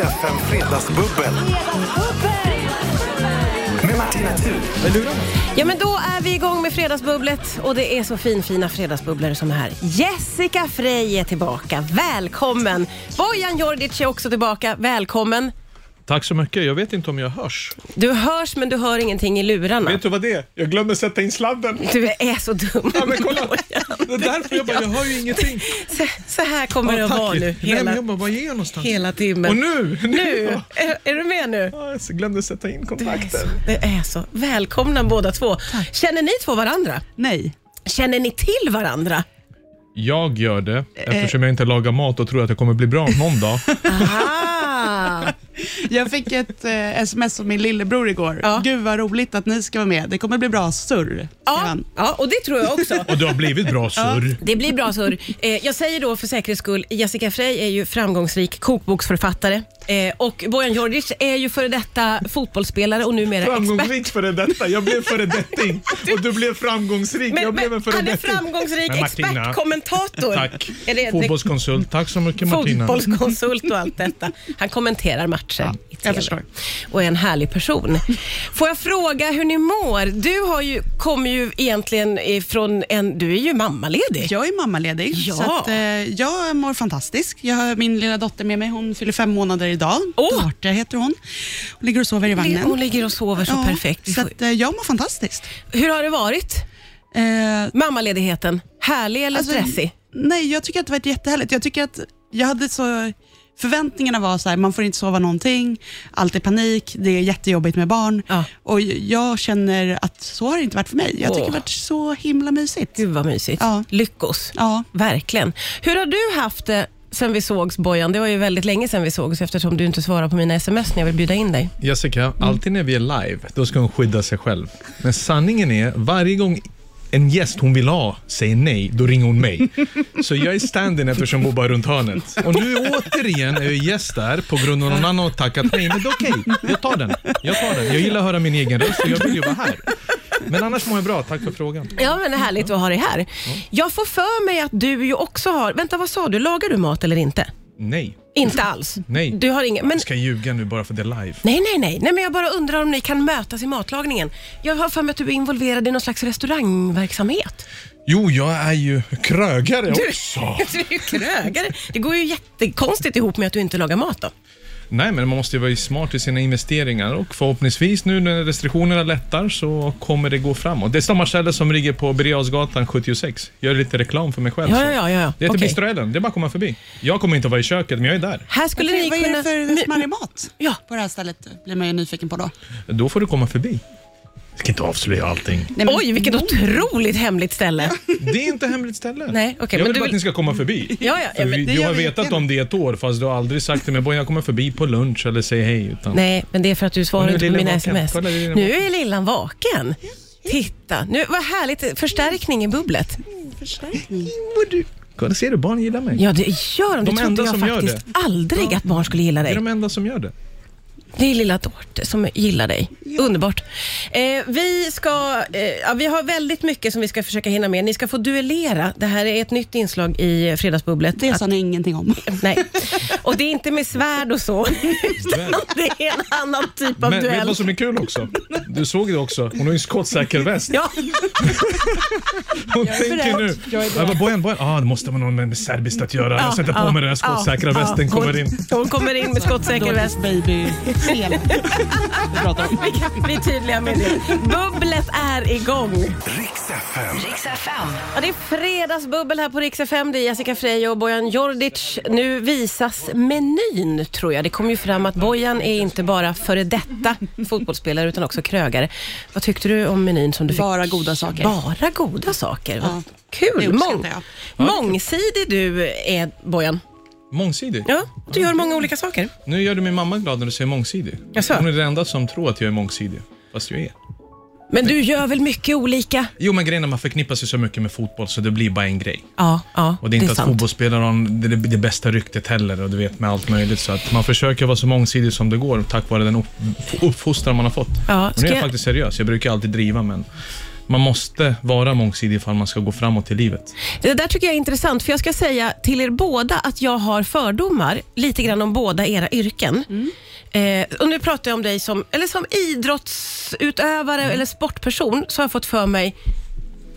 FM Fredagsbubbel. Med Martina Thun. Ja, men då är vi igång med Fredagsbubblet och det är så finfina fredagsbubblor som är här. Jessica Frey är tillbaka. Välkommen! Bojan Djordjic är också tillbaka. Välkommen! Tack så mycket. Jag vet inte om jag hörs. Du hörs men du hör ingenting i lurarna. Vet du vad det är? Jag glömde sätta in sladden. Du är så dum. Ja, men kolla. Det är därför jag bara, jag hör ju ingenting. Så, så här kommer det att vara nu Nej, hela, jag bara, vad är jag någonstans? hela timmen. Och nu? Nu, är, är du med nu? Ja, jag glömde sätta in kontakten. Det är så. Välkomna båda två. Känner ni två varandra? Nej. Känner ni till varandra? Jag gör det eftersom jag inte lagar mat och tror att det kommer bli bra någon dag. Ah. Jag fick ett eh, sms av min lillebror igår. Ja. Gud vad roligt att ni ska vara med. Det kommer bli bra surr. Ja, han. ja, och det tror jag också. Och det har blivit bra surr. Det blir bra surr. Eh, jag säger då för säkerhets skull, Jessica Frey är ju framgångsrik kokboksförfattare eh, och Bojan Djordjic är ju före detta fotbollsspelare och numera expert. Framgångsrik före detta. Jag blev före detting och du blev framgångsrik. Men, jag blev en men före han är detting. framgångsrik Men Martina, expertkommentator. Tack. Det- Fotbollskonsult. Tack så mycket Martina. Fotbollskonsult och allt detta. Han kommenterar matcher i TV jag förstår. och är en härlig person. Får jag fråga hur ni mår? Du har ju, kommer ju egentligen ifrån en... Du är ju mammaledig. Jag är mammaledig, Ja. så att, eh, jag mår fantastiskt. Jag har min lilla dotter med mig. Hon fyller fem månader idag. Åh! Dorte heter hon. Hon ligger och sover i vagnen. Hon ligger och sover så Ja, perfekt. Så att, eh, jag mår fantastiskt. Hur har det varit? Eh, Mammaledigheten, härlig eller Alltså, stressig? Nej, jag tycker att det var jättehärligt. Jag tycker att jag hade så... Förväntningarna var så här, man får inte sova någonting, allt är panik, det är jättejobbigt med barn. Ja. Och jag känner att så har det inte varit för mig. Jag tycker Åh. det har varit så himla mysigt. Gud vad mysigt. Ja. Lyckos. Ja. Verkligen. Hur har du haft det sen vi sågs Bojan? Det var ju väldigt länge sen vi sågs eftersom du inte svarar på mina sms när jag vill bjuda in dig. Jessica, alltid när vi är live, då ska hon skydda sig själv. Men sanningen är, varje gång en gäst hon vill ha säger nej, då ringer hon mig. Så jag är stand-in eftersom hon bor runt hörnet. Och nu återigen är jag gäst där på grund av att någon annan har tackat nej. Men det är okej, jag tar den. Jag tar den. Jag gillar att höra min egen röst och jag vill ju vara här. Men annars mår jag bra, tack för frågan. Ja, men det är härligt att ha dig här. Jag får för mig att du ju också har... Vänta, vad sa du? Lagar du mat eller inte? Nej, Inte alls? Nej. Du har ingen... Men... jag ska ljuga nu bara för det är live. Nej, nej, nej, nej. men Jag bara undrar om ni kan mötas i matlagningen. Jag har för mig att du är involverad i någon slags restaurangverksamhet. Jo, jag är ju krögare Du, också. du är ju krögare. Det går ju jättekonstigt ihop med att du inte lagar mat då. Nej, men man måste ju vara smart i sina investeringar och förhoppningsvis nu när restriktionerna lättar så kommer det gå framåt. Det är sommarstället som ligger på Birger 76. Gör lite reklam för mig själv. Ja, ja, ja, ja. Det heter Okej. Bistro Ellen. Det är bara att komma förbi. Jag kommer inte att vara i köket, men jag är där. Här skulle Okej, ni vad är kunna... det för smarrig mat Ja. på det här stället? blir man ju nyfiken på då. Då får du komma förbi. Jag ska inte avslöja allting. Nej, men- Oj, vilket otroligt hemligt ställe. Det är inte hemligt ställe. Nej, okej, jag men vill du bara vill- att ni ska komma förbi. Ja, ja, ja, För men vi, gör har vi vetat om det ett år, fast du har aldrig sagt till mig, "Bojan, jag kommer förbi på lunch eller säger hej. Utan... Nej, men det är för att du svarar inte på mina vaken. sms. Kolla, Nu är lillan vaken. Titta, nu, vad härligt. Förstärkning i bubblet. Kolla, ser du? Barn gillar mig. Ja, det gör de. Det De trodde enda jag faktiskt aldrig att barn skulle gilla Det är dig. de enda som gör det. Det är lilla Dorte som gillar dig. Underbart. Eh, vi, ska, eh, ja, vi har väldigt mycket som vi ska försöka hinna med. Ni ska få duellera. Det här är ett nytt inslag i Fredagsbubblet. Det sa ni ingenting om. Nej. Och det är inte med svärd och så, utan det är en annan typ av Men vet du duell. vad som är kul också? Du såg det också. Hon har ju en skottsäker väst. Ja, Hon är tänker nu. Jag är Jag beredd. bara, Bojan, Bojan. Ah, det måste vara någon med serbiskt att göra. Jag sätter på mig den här skottsäkra västen, hon, kommer in. Hon kommer in med skottsäker väst. baby spel vi pratar om. Vi kan bli tydliga med det. Bubblet är igång. Riks FM. Riks FM. Ja, det är fredagsbubbel här på Rix FM. Det är Jessica Frey och Bojan Djordjic. Nu visas menyn, tror jag. Det kom ju fram att Bojan är inte bara före detta fotbollsspelare utan också krögare. Vad tyckte du om menyn som du fick? Bara goda saker. Bara goda saker. Ja, Kul! Mång, mångsidig du är, Bojan. Mångsidig. Ja, du gör många olika saker. Nu gör du min mamma glad när du säger mångsidig. Jaså? Hon är den enda som tror att jag är mångsidig. Fast jag är. Men du gör väl mycket olika? Jo, men grejen är att man förknippar sig så mycket med fotboll så det blir bara en grej. Ja, ja Och det är inte att sant. fotbollsspelare har det, det, det bästa ryktet heller och du vet med allt möjligt. Så att man försöker vara så mångsidig som det går tack vare den upp, uppfostran man har fått. Ja, nu är jag jag- faktiskt seriös. Jag brukar alltid driva men Man måste vara mångsidig ifall man ska gå framåt i livet. Det där tycker jag är intressant, för jag ska säga till er båda att jag har fördomar lite grann om båda era yrken. Eh, och nu pratar jag om dig som, eller som idrottsutövare eller sportperson, så har jag fått för mig,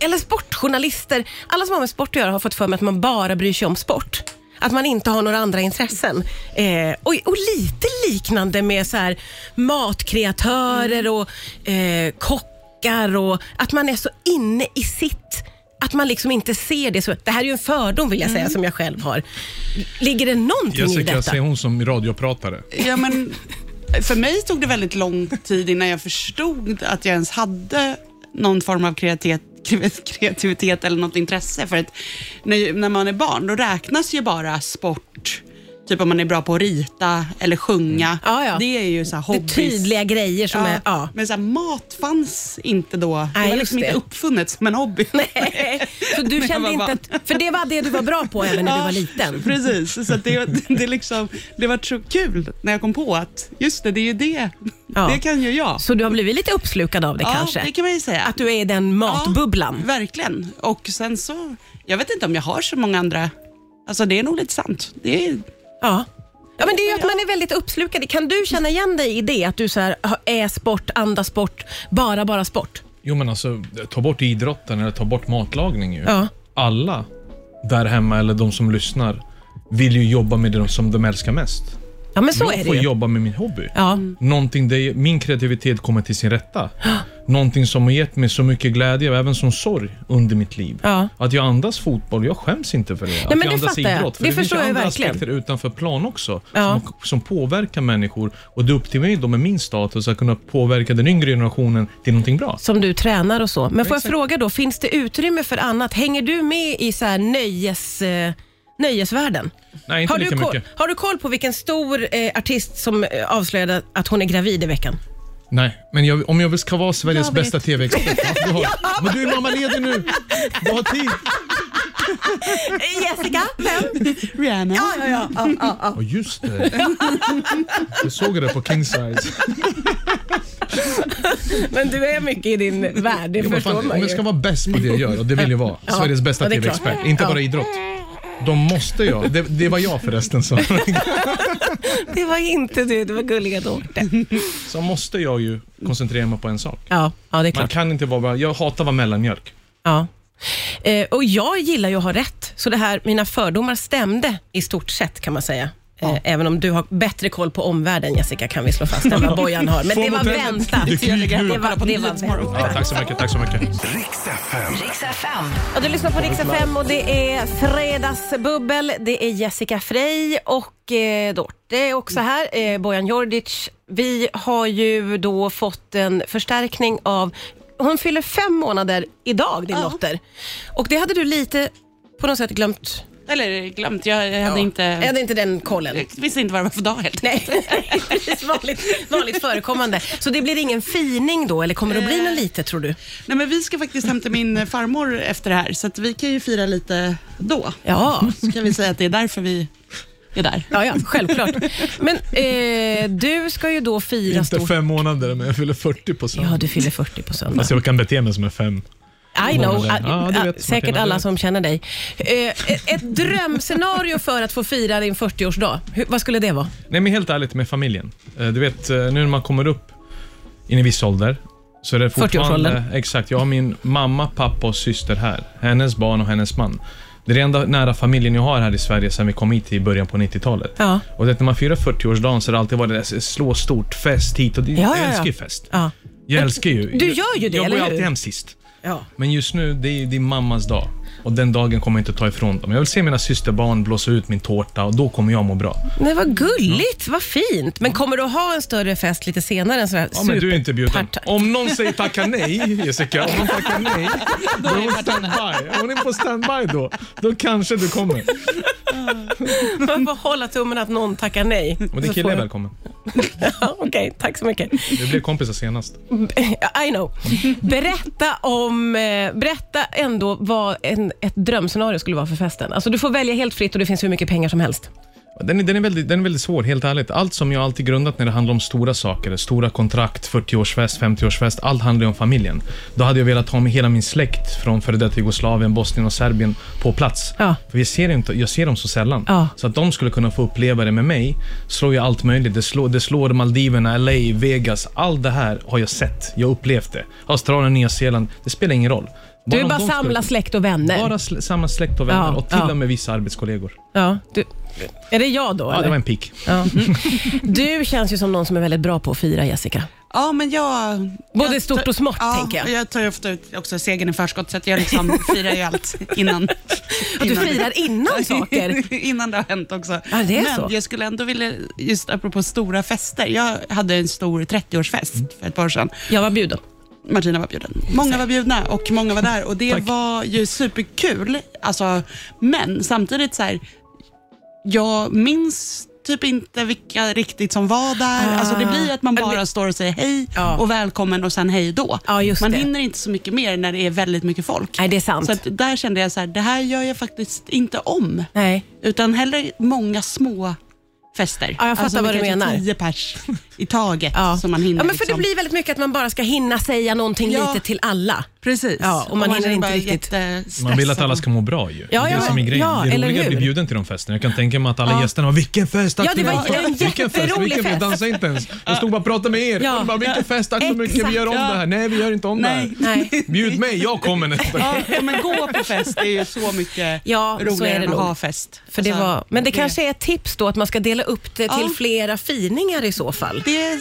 eller sportjournalister, alla som har med sport att göra har fått för mig att man bara bryr sig om sport. Att man inte har några andra intressen. Eh, och, och lite liknande med så här matkreatörer och eh, kockar och att man är så inne i sitt att man liksom inte ser det. Så, det här är ju en fördom vill jag säga som jag själv har. Ligger det någonting i Jessica, detta? säger hon som radiopratare. Ja, men för mig tog det väldigt lång tid innan jag förstod att jag ens hade någon form av kreativitet, kreativitet eller något intresse. För att när, när man är barn, då räknas ju bara sport, typ om man är bra på att rita eller sjunga. Ja, ja. Det är ju så här Det är hobbies. tydliga grejer som är... Ja. Men så här, mat fanns inte då. Det var liksom det. inte uppfunnet som en hobby. Nej, så du jag kände inte att... För det var det du var bra på även när du var liten. Precis, så det, det, liksom, det var så kul när jag kom på att just det, det är ju det. Ja. Det kan ju jag. Så du har blivit lite uppslukad av det ja, kanske? det kan man ju säga. Att du är i den matbubblan? Ja, verkligen. Och sen så, jag vet inte om jag har så många andra, alltså det är nog lite sant. Det är, Ja. Ja, men det är ju att man är väldigt uppslukad. Kan du känna igen dig i det? Att du så här, är sport, andas sport, bara, bara sport? Jo men alltså, ta bort idrotten eller ta bort matlagning ju. Ja. Alla där hemma eller de som lyssnar vill ju jobba med det som de älskar mest. Ja, men så jag är får det ju. jobba med min hobby. Ja. Någonting där min kreativitet kommer till sin rätta. Någonting som har gett mig så mycket glädje och även som sorg under mitt liv. Ja. Att jag andas fotboll, jag skäms inte för det. att men jag det andas fattar jag. idrott. För Det det, finns förstår ju jag andra verkligen. aspekter utanför plan också Ja. som, som påverkar människor. Och det är upp till mig då med min status att kunna påverka den yngre generationen till någonting bra. Som du tränar och så. Men får jag fråga då, finns det utrymme för annat? Hänger du med i så här nöjes, eh, nöjesvärlden? Nej, inte Har du, lika koll, mycket. har du koll på vilken stor eh, artist som eh, avslöjade att hon är gravid i veckan? Nej, men jag, om jag ska vara Sveriges Jag vet. bästa TV-expert. ja, du har- Men du är mammaledig nu. Du har tid. Eh, Jessica, vem? Rihanna. Ja, ja, ja. ja, ja, ja. Ja, just det. Jag såg det på King Size. Men du är mycket i din värld, det Ja, vad förstår fan, man om ju. jag ska vara bäst på det jag gör, och det vill jag vara, Sveriges bästa ja, det är klart. TV-expert, inte Ja. bara idrott. Då måste jag. Det, det var jag förresten som. Det var inte du, det var gulliga Dorte. Så måste jag ju koncentrera mig på en sak. Ja, ja, det är Man klart. kan inte vara bara, jag hatar att vara mellanmjölk. Ja. Eh, och jag gillar ju att ha rätt, så det här, mina fördomar stämde i stort sett kan man säga. Eh, även om du har bättre koll på omvärlden Jessica, kan vi slå fast, än vad Bojan har. Men det var väntat. Det var, det var väntat. Ja, tack så mycket, tack så mycket. Riks FM. Riks FM. Ja, du lyssnar på Rix FM och det är fredagsbubbel. Det är Jessica Frey och eh, Dorte är också här. Eh, Bojan Djordjic. Vi har ju då fått en förstärkning av... Hon fyller fem månader idag, din Ja. dotter. Och det hade du lite på något sätt glömt. Eller glömt, jag, hade inte... Jag hade inte den kollen. Jag visste inte vad det var för dag helt. Nej, precis. Vanligt, vanligt förekommande. Så det blir ingen fining då, eller kommer det att bli någon lite tror du? Nej, men vi ska faktiskt hämta min farmor efter det här, så att vi kan ju fira lite då. Ja, Så kan vi säga att det är därför vi är där. ja, ja självklart. Men eh, du ska ju då fira Inte stort. fem månader, men jag fyller 40 på söndag. Ja, du fyller 40 på söndag. Alltså jag kan bete mig som en fem. I know. Ah, Ja, det ah, vet säkert alla som känner dig. Eh, ett- drömscenario för att få fira din 40-årsdag, Hur, vad skulle det vara? Nej men helt ärligt med familjen. Eh, Du vet, eh, nu när man kommer upp i en viss ålder, så är det fortfarande... 40-årsåldern. Exakt, jag har min mamma, pappa och syster här. Hennes barn och hennes man. Det är den enda nära familjen jag har här i Sverige sedan vi kom hit i början på 90-talet. Ja. Och det, när man firar 40-årsdagen så har det alltid varit det slå stort, fest hit och dit. Ja, jag ja, ja. älskar ju fest. Ja. Jag älskar ju... du gör ju det, Jag eller går ju alltid hem sist. Ja. Men just nu, det är din mammas dag. Och den dagen kommer jag inte ta ifrån dem. Jag vill se mina systerbarn blåsa ut min tårta och då kommer jag må bra. Nej, vad gulligt, vad fint. Men kommer du att ha en större fest lite senare? En sån här Ja, men du är inte bjuden. superpart- Om någon säger tacka nej, Jessica, om någon tackar nej, då är hon standby. Hon är på standby då, då kanske du kommer. Man får hålla tummen att någon tackar nej. Och din kille är välkommen. Ja, Okej, tack så mycket. Vi blev kompisar senast. I know. Berätta om, eh, berätta ändå vad en, ett drömscenario skulle vara för festen. Alltså du får välja helt fritt och det finns hur mycket pengar som helst. Den är, den, är väldigt, den är väldigt svår, helt ärligt. Allt som jag alltid grundat när det handlar om stora saker, stora kontrakt, 40-årsfest, 50-årsfest, allt handlar om familjen. Då hade jag velat ha med hela min släkt från före detta Jugoslavien, Bosnien och Serbien på plats. Ja. För jag ser, inte, jag ser dem så sällan. Ja. Så att de skulle kunna få uppleva det med mig, slår ju allt möjligt. Det slår, det slår Maldiverna, LA, Vegas. Allt det här har jag sett. Jag har upplevt det. Australien, Nya Zeeland. Det spelar ingen roll. Du bara de skulle- samla släkt och vänner. Bara sl- samma släkt och vänner Ja, och till ja. och med vissa arbetskollegor. Ja, du, är det jag då? Ja, eller? det var en pik. Ja. Du känns ju som någon som är väldigt bra på att fira, Jessica. Ja, men jag... Både jag stort och smått, ja, tänker jag. jag tar ju ofta ut också segern i förskott, så att jag liksom firar ju allt innan. Att du firar innan saker. innan det har hänt också. Ja, det är men så. jag skulle ändå vilja, just apropå stora fester. Jag hade en stor 30-årsfest för ett par år sedan. Jag var bjuden. Martina var bjuden. Många var bjudna och många var där och det Tack. var ju superkul. Alltså, men samtidigt så här, jag minns typ inte vilka riktigt som var där. Ah. Alltså det blir att man Men bara står och säger hej Ja. och välkommen och sen hej då. Just man det. hinner inte så mycket mer när det är väldigt mycket folk. Nej, det är sant. Så där kände jag så här, det här gör jag faktiskt inte om. Nej. Utan hellre många små fester. Ja, jag fattar alltså vad du menar. tio pers i taget Ja. som man hinner. ja, men för liksom. det blir väldigt mycket att man bara ska hinna säga någonting Ja. lite till alla. Precis. Ja, och man hinner är inte riktigt-. Man vill att alla ska må bra ju. Ja, det är ja, det som är grejen. ja, det är roligt att bli bjuden till de festerna. Jag kan tänka mig att alla Ja. gästerna var vilken fest, tack Ja, det var mycket." en Vilken fest, vilken fest. Vi dansade inte ens. De stod bara och pratade med er. Ja. Och bara, vilken fest, tack så mycket, vi gör om det här. Nej, vi gör inte om Nej. det här. Nej. Bjud mig, jag kommer nästa gång. Ja, men gå på fest det är ju så mycket Ja, är roligare än att ha fest. För det Alltså, var, men det kanske är ett tips då att man ska dela upp det till Ja. flera firningar i så fall. Det,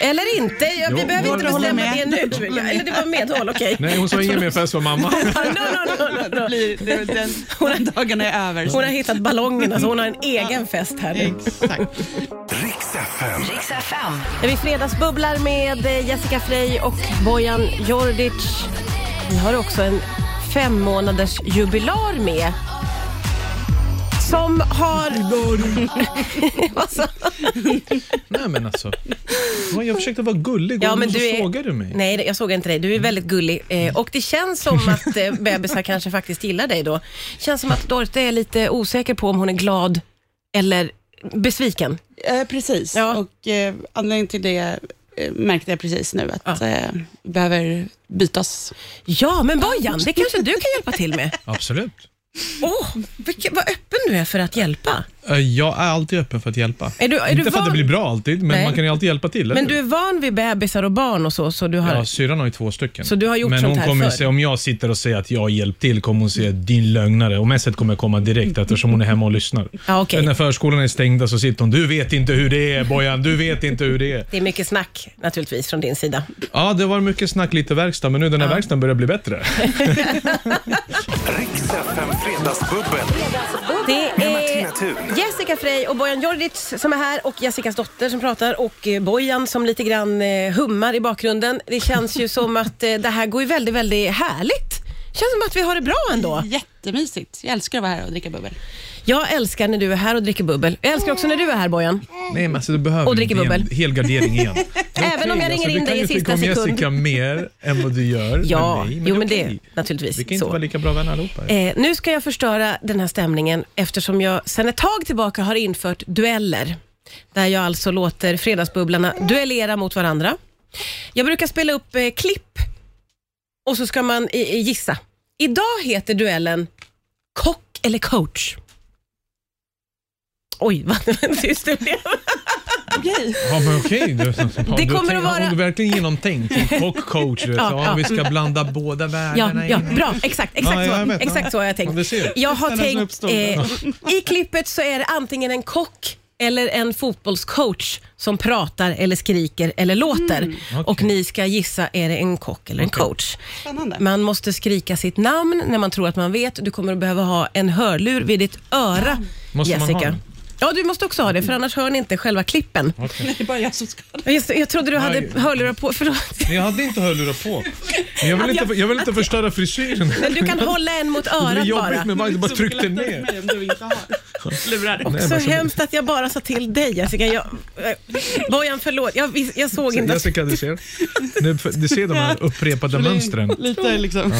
Eller inte, ja, vi Jo, behöver jag inte bestämma med. det nu jag. Eller det var medhåll, okej. Nej, hon sa ingen mer för mamma. No, no, no, no, no. blir, det, den, den dagen är över. Hon har hittat ballongerna så hon har en egen fest här nu. Exakt. Riks FM. Riks FM. Där vi fredagsbubblar med eh, Jessica Frey och Bojan Djordjic. Vi har också en fem månaders jubilar med. Som har... Vad sa Nej, men alltså. Jag försökte vara gullig och Ja, men så du är- sågar du mig. Nej, det- jag såg inte dig. Du är väldigt gullig. Eh, och det känns som att eh, bebisar kanske faktiskt gillar dig då. känns som att Dorte är lite osäker på om hon är glad eller besviken. Eh, precis, Ja. och eh, anledningen till det eh, märkte jag precis nu att Ja. eh, vi behöver bytas. Ja, men Bojan, det kanske du kan hjälpa till med. Absolut. Åh, oh, vad öppen du är för att hjälpa. Eh, Jag är alltid öppen för att hjälpa. Är du- är Inte du för att det van- blir bra alltid, men Nej. man kan ju alltid hjälpa till. Men du är van vid bebisar och barn och så, så du har... Ja, syrran har ju två stycken. Så du har gjort Men sånt hon här kommer förr? säga, om jag sitter och säger att jag har hjälpt till, kommer hon säga din lögnare. Och Messet kommer komma direkt eftersom hon är hemma och lyssnar. Ja. Men när förskolan är stängda så sitter hon, du vet inte hur det är Bojan, du vet inte hur det är. Det är mycket snack naturligtvis från din sida. Ja, det var mycket snack, lite verkstad, men nu den här verkstaden börjar bli bättre. Riks FM Fredagsbubbel. Det är Thun. Jessica Frey och Bojan Djordjic som är här och Jessicas dotter som pratar och eh, Bojan som lite grann eh, hummar i bakgrunden. Det känns ju som att eh, det här går ju väldigt, väldigt härligt känns som att vi har det bra ändå. Jättemysigt. Jag älskar att vara här och dricka bubbel. Jag älskar när du är här och dricker bubbel. Jag älskar också när du är här Bojan. Nej, men alltså du behöver Och dricker inte ge en bubbel. hel gardering igen. Det är Även om jag okej, ringer in dig i Du sista kan ju tycka om. Jessica mer än vad du gör Ja, med mig, jo är men det är okej. naturligtvis Vi kan inte så. vara lika bra vänner allihopa. Eh, nu ska jag förstöra den här stämningen eftersom jag sedan ett tag tillbaka har infört dueller. Där jag alltså låter fredagsbubblarna duellera mot varandra. Jag brukar spela upp eh, klipp och så ska man i, i gissa. Idag heter duellen Kock eller coach? Oj, vad tyst det blev. Okej. Ja, men okej. Du, Det du kommer tänkt- att vara- du verkligen genomtänkt? Kock, coach, du Ja, ja, ja. vi ska blanda båda Ja, världarna. ja, in. bra. Exakt, exakt, Ja, jag så, vet, exakt ja. så har jag Ja, tänkt. du. Jag har som tänkt, eh, I klippet så är det antingen en kock eller en fotbollscoach som pratar eller skriker eller låter. Och ni ska gissa, är det en kock eller en coach? Spännande. Man måste skrika sitt namn när man tror att man vet. Du kommer att behöva ha en hörlur vid ditt öra, Måste man Jessica. ha den? Ja, du måste också ha det, för annars hör ni inte själva klippen. Det är bara jag som ska Just, det, jag trodde du hade Nej. hörlurar på. Förlåt. Men jag hade inte hörlurar på. Men jag vill inte, jag vill inte förstöra frisyren. Men du kan hålla en mot Det blir örat jobbigt bara. med bara, bara tryckte ner. mig om du inte har. lurar. Nej, Så hemskt att jag bara sa till dig Jessica. Jag, eh, Bojan, förlåt. Jag, vis- jag såg inte. att- Jessica, du ser. Nu, du ser de här upprepade mönstren. Lite, liksom,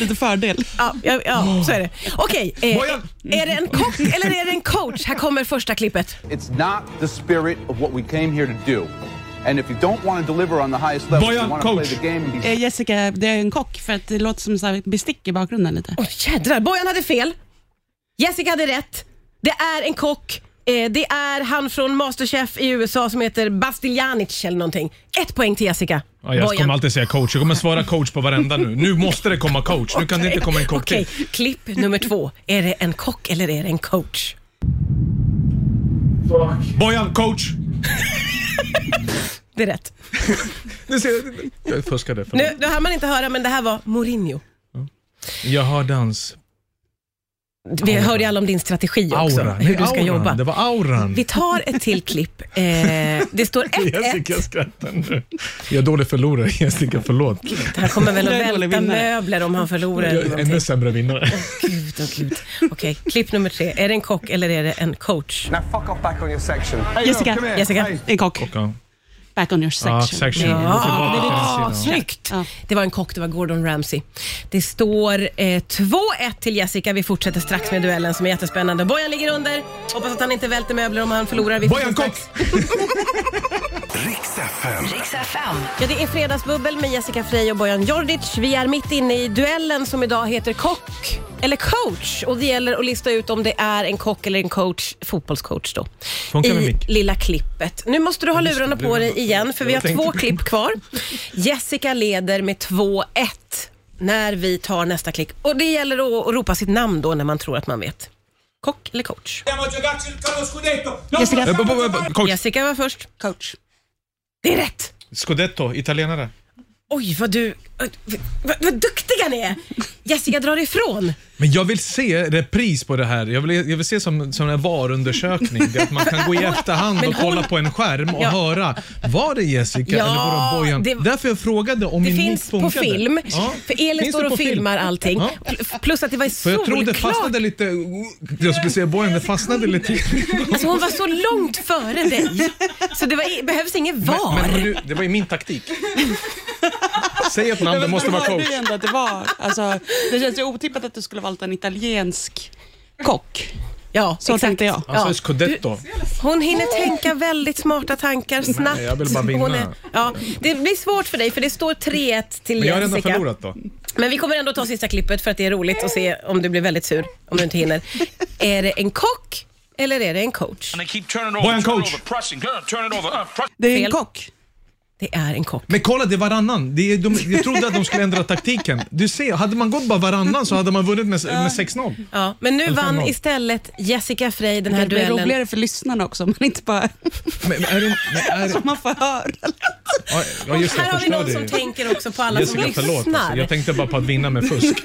lite fördel. Ja, ja, ja så är det. Okej, eh, Bojan! är det en kock eller är det en coach? Här kommer första klippet. It's not the spirit of what we came here to do. And if you don't want to deliver on the highest level, you want to play the game and be Eh, Jessica, det är en kock för att det låter som så här bestick i bakgrunden lite. Oj jädrar, Bojan hade fel. Jessica hade rätt. Det är en kock. Eh, det är han från Masterchef i USA som heter Bastiljanic eller någonting. Ett poäng till Jessica. Ja, jag kommer alltid säga coach. Jag kommer svara coach på varenda nu. Nu måste det komma coach. Nu kan det inte komma en kock Okej, till. klipp nummer två. Är det en kock eller är det en coach? Bojan, coach! Det är rätt. Nu ser jag, jag fuskade. Nu, det här man inte höra, men det här var Mourinho. Jag hörde hans Vi hörde ju alla om din strategi också, aura. hur Nej, du ska auran. jobba. Det var auran. Vi tar ett till klipp. Eh, det står 1-1. Jessica skrattar nu. Jag är dålig förlorare, Jessica. Förlåt. Han kommer väl att välta möbler om han förlorar. Jag är ännu sämre vinnare. Gud, oh, gud. Okej, klipp nummer tre. Är det en kock eller är det en coach? Now fuck off back on your section. Hey, Jessica, here. Jessica. Hey. En kock. Ja. Back on your section. Ja, section. Ja, ah, sidan. snyggt! Ja. Det var en kock, det var Gordon Ramsay. Det står eh, 2-1 till Jessica. Vi fortsätter strax med duellen som är jättespännande. Bojan ligger under. Hoppas att han inte välter möbler om han förlorar. Vi Bojan Kock! Riks FM. Riks FM. Ja, det är Fredagsbubbel med Jessica Frey och Bojan Djordjic. Vi är mitt inne i duellen som idag heter kock eller coach. Och Det gäller att lista ut om det är en kock eller en coach, fotbollscoach då. Funkar I lilla klippet. Nu måste du ha lurarna på dig igen för vi har två klipp kvar. Jessica leder med 2-1 när vi tar nästa klick. Och Det gäller att ropa sitt namn då när man tror att man vet. Kock eller coach? Jessica, Eh. Jessica var först. coach. Det är rätt! Scudetto, italienare. Oj, vad du... Vad, vad duktiga ni är! Jessica drar ifrån. Men jag vill se repris på det här. Jag vill, jag vill se som, som en varundersökning. Att man kan gå i efterhand och kolla på en skärm och höra. Var det Jessica eller var det Bojan? det- Därför jag frågade om Det min mick finns på funkade. film. Ja. För Elin Finns står det och på film? filmar allting. Ja. Pl- Plus att det var För jag tror det solklart. fastnade lite... Jag skulle säga Bojan, det fastnade lite. Alltså hon var så långt före dig. Så det var, behövs inget VAR. Men, men du, det var ju min taktik. Säg ett namn, det måste vara coach. ju ändå att det var, alltså, det känns ju otippat att du skulle valt en italiensk kock. ja, Så exakt. tänkte jag. Alltså Ja. Scudetto. Hon hinner tänka väldigt smarta tankar snabbt. jag vill bara vinna. Hon ja, det blir svårt för dig för det står 3-1 till Men jag har redan Jessica. förlorat då. Men vi kommer ändå ta sista klippet för att det är roligt att se om du blir väldigt sur om du inte hinner. är det en kock eller är det en coach? Uh. Det är en kock. Det är en kock. Men kolla, det är varannan. Det är, de, jag trodde att de skulle ändra taktiken. Du ser, hade man gått bara varannan så hade man vunnit med, med 6-0. Ja, men nu vann 5-0. istället Jessica Frey den här Det blir duellen. roligare för lyssnarna också, men inte bara Men, är det, men är, så man får höra. ja, ja, just det, här har vi någon som tänker också på alla Jessica, som förlåt. lyssnar. Alltså, jag tänkte bara på att vinna med fusk.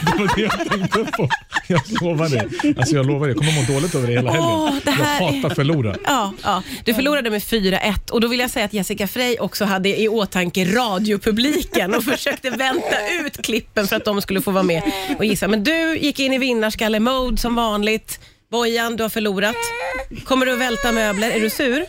Det var det jag tänkte på. Jag lovar det. Alltså, jag lovar det. Jag kommer må dåligt över det hela helgen. Åh, det här jag hatar förlora. Ja, ja, du förlorade med 4-1 och då vill jag säga att Jessica Frey också hade i åtanke radiopubliken och försökte vänta ut klippen för att de skulle få vara med och gissa. Men du gick in i vinnarskalle-mode som vanligt. Bojan, du har förlorat. Kommer du att välta möbler? Är du sur?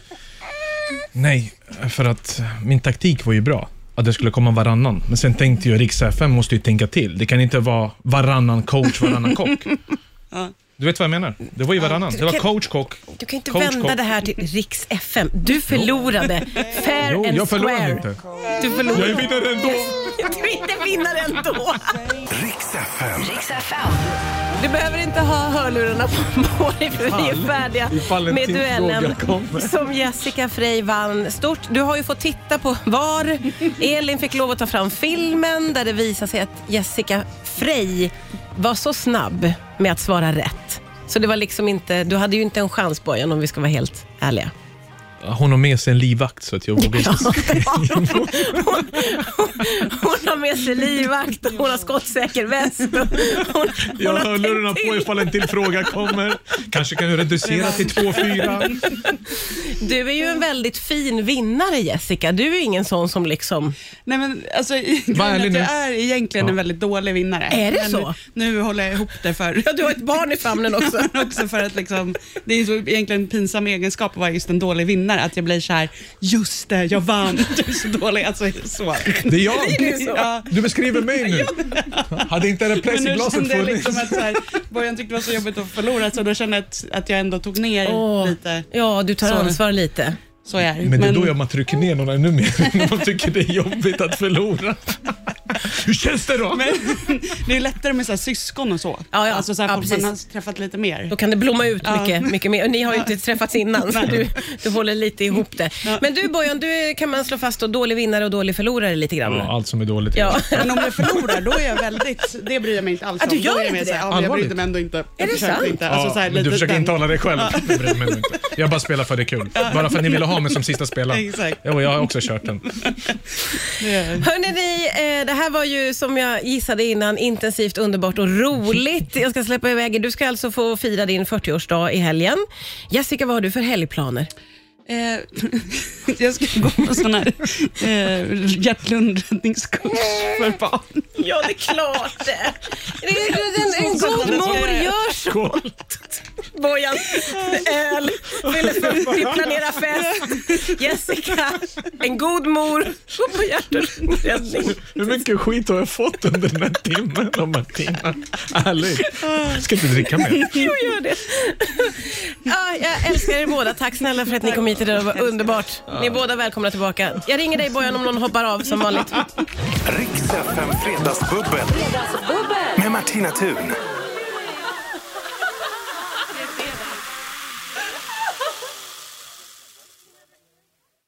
Nej, för att min taktik var ju bra. Att det skulle komma varannan. Men sen tänkte jag Riks FM måste ju tänka till. Det kan inte vara varannan coach, varannan kock. Du vet vad jag menar? Det var ju varannan. Det var coach, kock. Du kan inte Coach, vända kock. det här till Riks FM. Du förlorade. Fair Jo, and jag förlorar square. inte. Du förlorade. Jag är vinnare ändå. Du är inte vinnare ändå. Riks FM. Riks FM. Du behöver inte ha hörlurarna på dig för vi är färdiga ifall en med duellen som Jessica Frey vann stort. Du har ju fått titta på VAR. Elin fick lov att ta fram filmen där det visar sig att Jessica Frey var så snabb med att svara rätt. Så det var liksom inte, du hade ju inte en chans Bojan om vi ska vara helt ärliga. Hon har med sig en livvakt så att jag vågar inte Hon, hon, hon har med sig livvakt, och hon har skottsäker väst. och Hon, Jag hon har hörlurarna på ifall en till fråga kommer. Kanske kan du reducera till 2-4. Du är ju en väldigt fin vinnare Jessica. Du är ingen sån som liksom... Nej men alltså, är nu. jag är egentligen en väldigt dålig vinnare. Är det men så? Nu håller jag ihop det för Ja, du har ett barn i famnen också. Också för att liksom, det är egentligen en pinsam egenskap att vara just en dålig vinnare. Att jag blir så här, just det, jag vann. Du är så dålig. Alltså, så. Det är jag. Det är så. Ja. Du beskriver mig nu. Hade inte det plexiglaset jag funnits? liksom att så här, Bojan tyckte det var så jobbigt att förlora, så då kände jag att, att jag ändå tog ner Åh, lite. Ja, du tar Så. ansvar lite. Så är det. Men det är då jag man trycker ner någon ännu mer. När man tycker det är jobbigt att förlora. Hur känns det då? men det är lättare med så här, syskon och så. Ja, ja. Alltså så här, Ja, folk precis. man har träffat lite mer. Då kan det blomma ut Ja. mycket, mycket mer. Och ni har ju inte träffats innan, så du, du håller lite ihop det. Men du Bojan, du är, kan man slå fast då, dålig vinnare och dålig förlorare lite grann. Ja, allt som är dåligt. Ja. Men om jag förlorar, då är jag väldigt, det bryr jag mig inte alls Ah, du om. gör är jag inte mer så här, det? Ja, jag brydde mig ändå inte. Jag det sant? Inte. Ja, Alltså, så här, men du försöker den- intala dig själv. Det bryr mig inte. Jag bara spelar för det är kul. Bara för att ni ville ha mig som sista spelare. Exakt. Jo, jag har också kört den. Hörrni, ni, eh, det här var ju som jag gissade innan intensivt, underbart och roligt. Jag ska släppa iväg er. Du ska alltså få fira din 40-årsdag i helgen. Jessica, vad har du för helgplaner? Eh, jag ska gå på sån här eh, hjärt-lungräddningskurs för barn. Ja, det är klart det. En, en god mor gör så. Bojan, öl, 40, planera fest. Jessica, en god mor, gå på hjärt och lungräddning. Hur mycket skit har jag fått under den här timmen av Martina? Ärligt. Jag ska inte dricka mer. Jo, gör det. Ja, jag älskar er båda. Tack snälla för att ni kom hit idag. Det var underbart. Ni är båda välkomna tillbaka. Jag ringer dig Bojan om någon hoppar av som vanligt. Riks FM Fredagsbubbel. Med Martina Thun.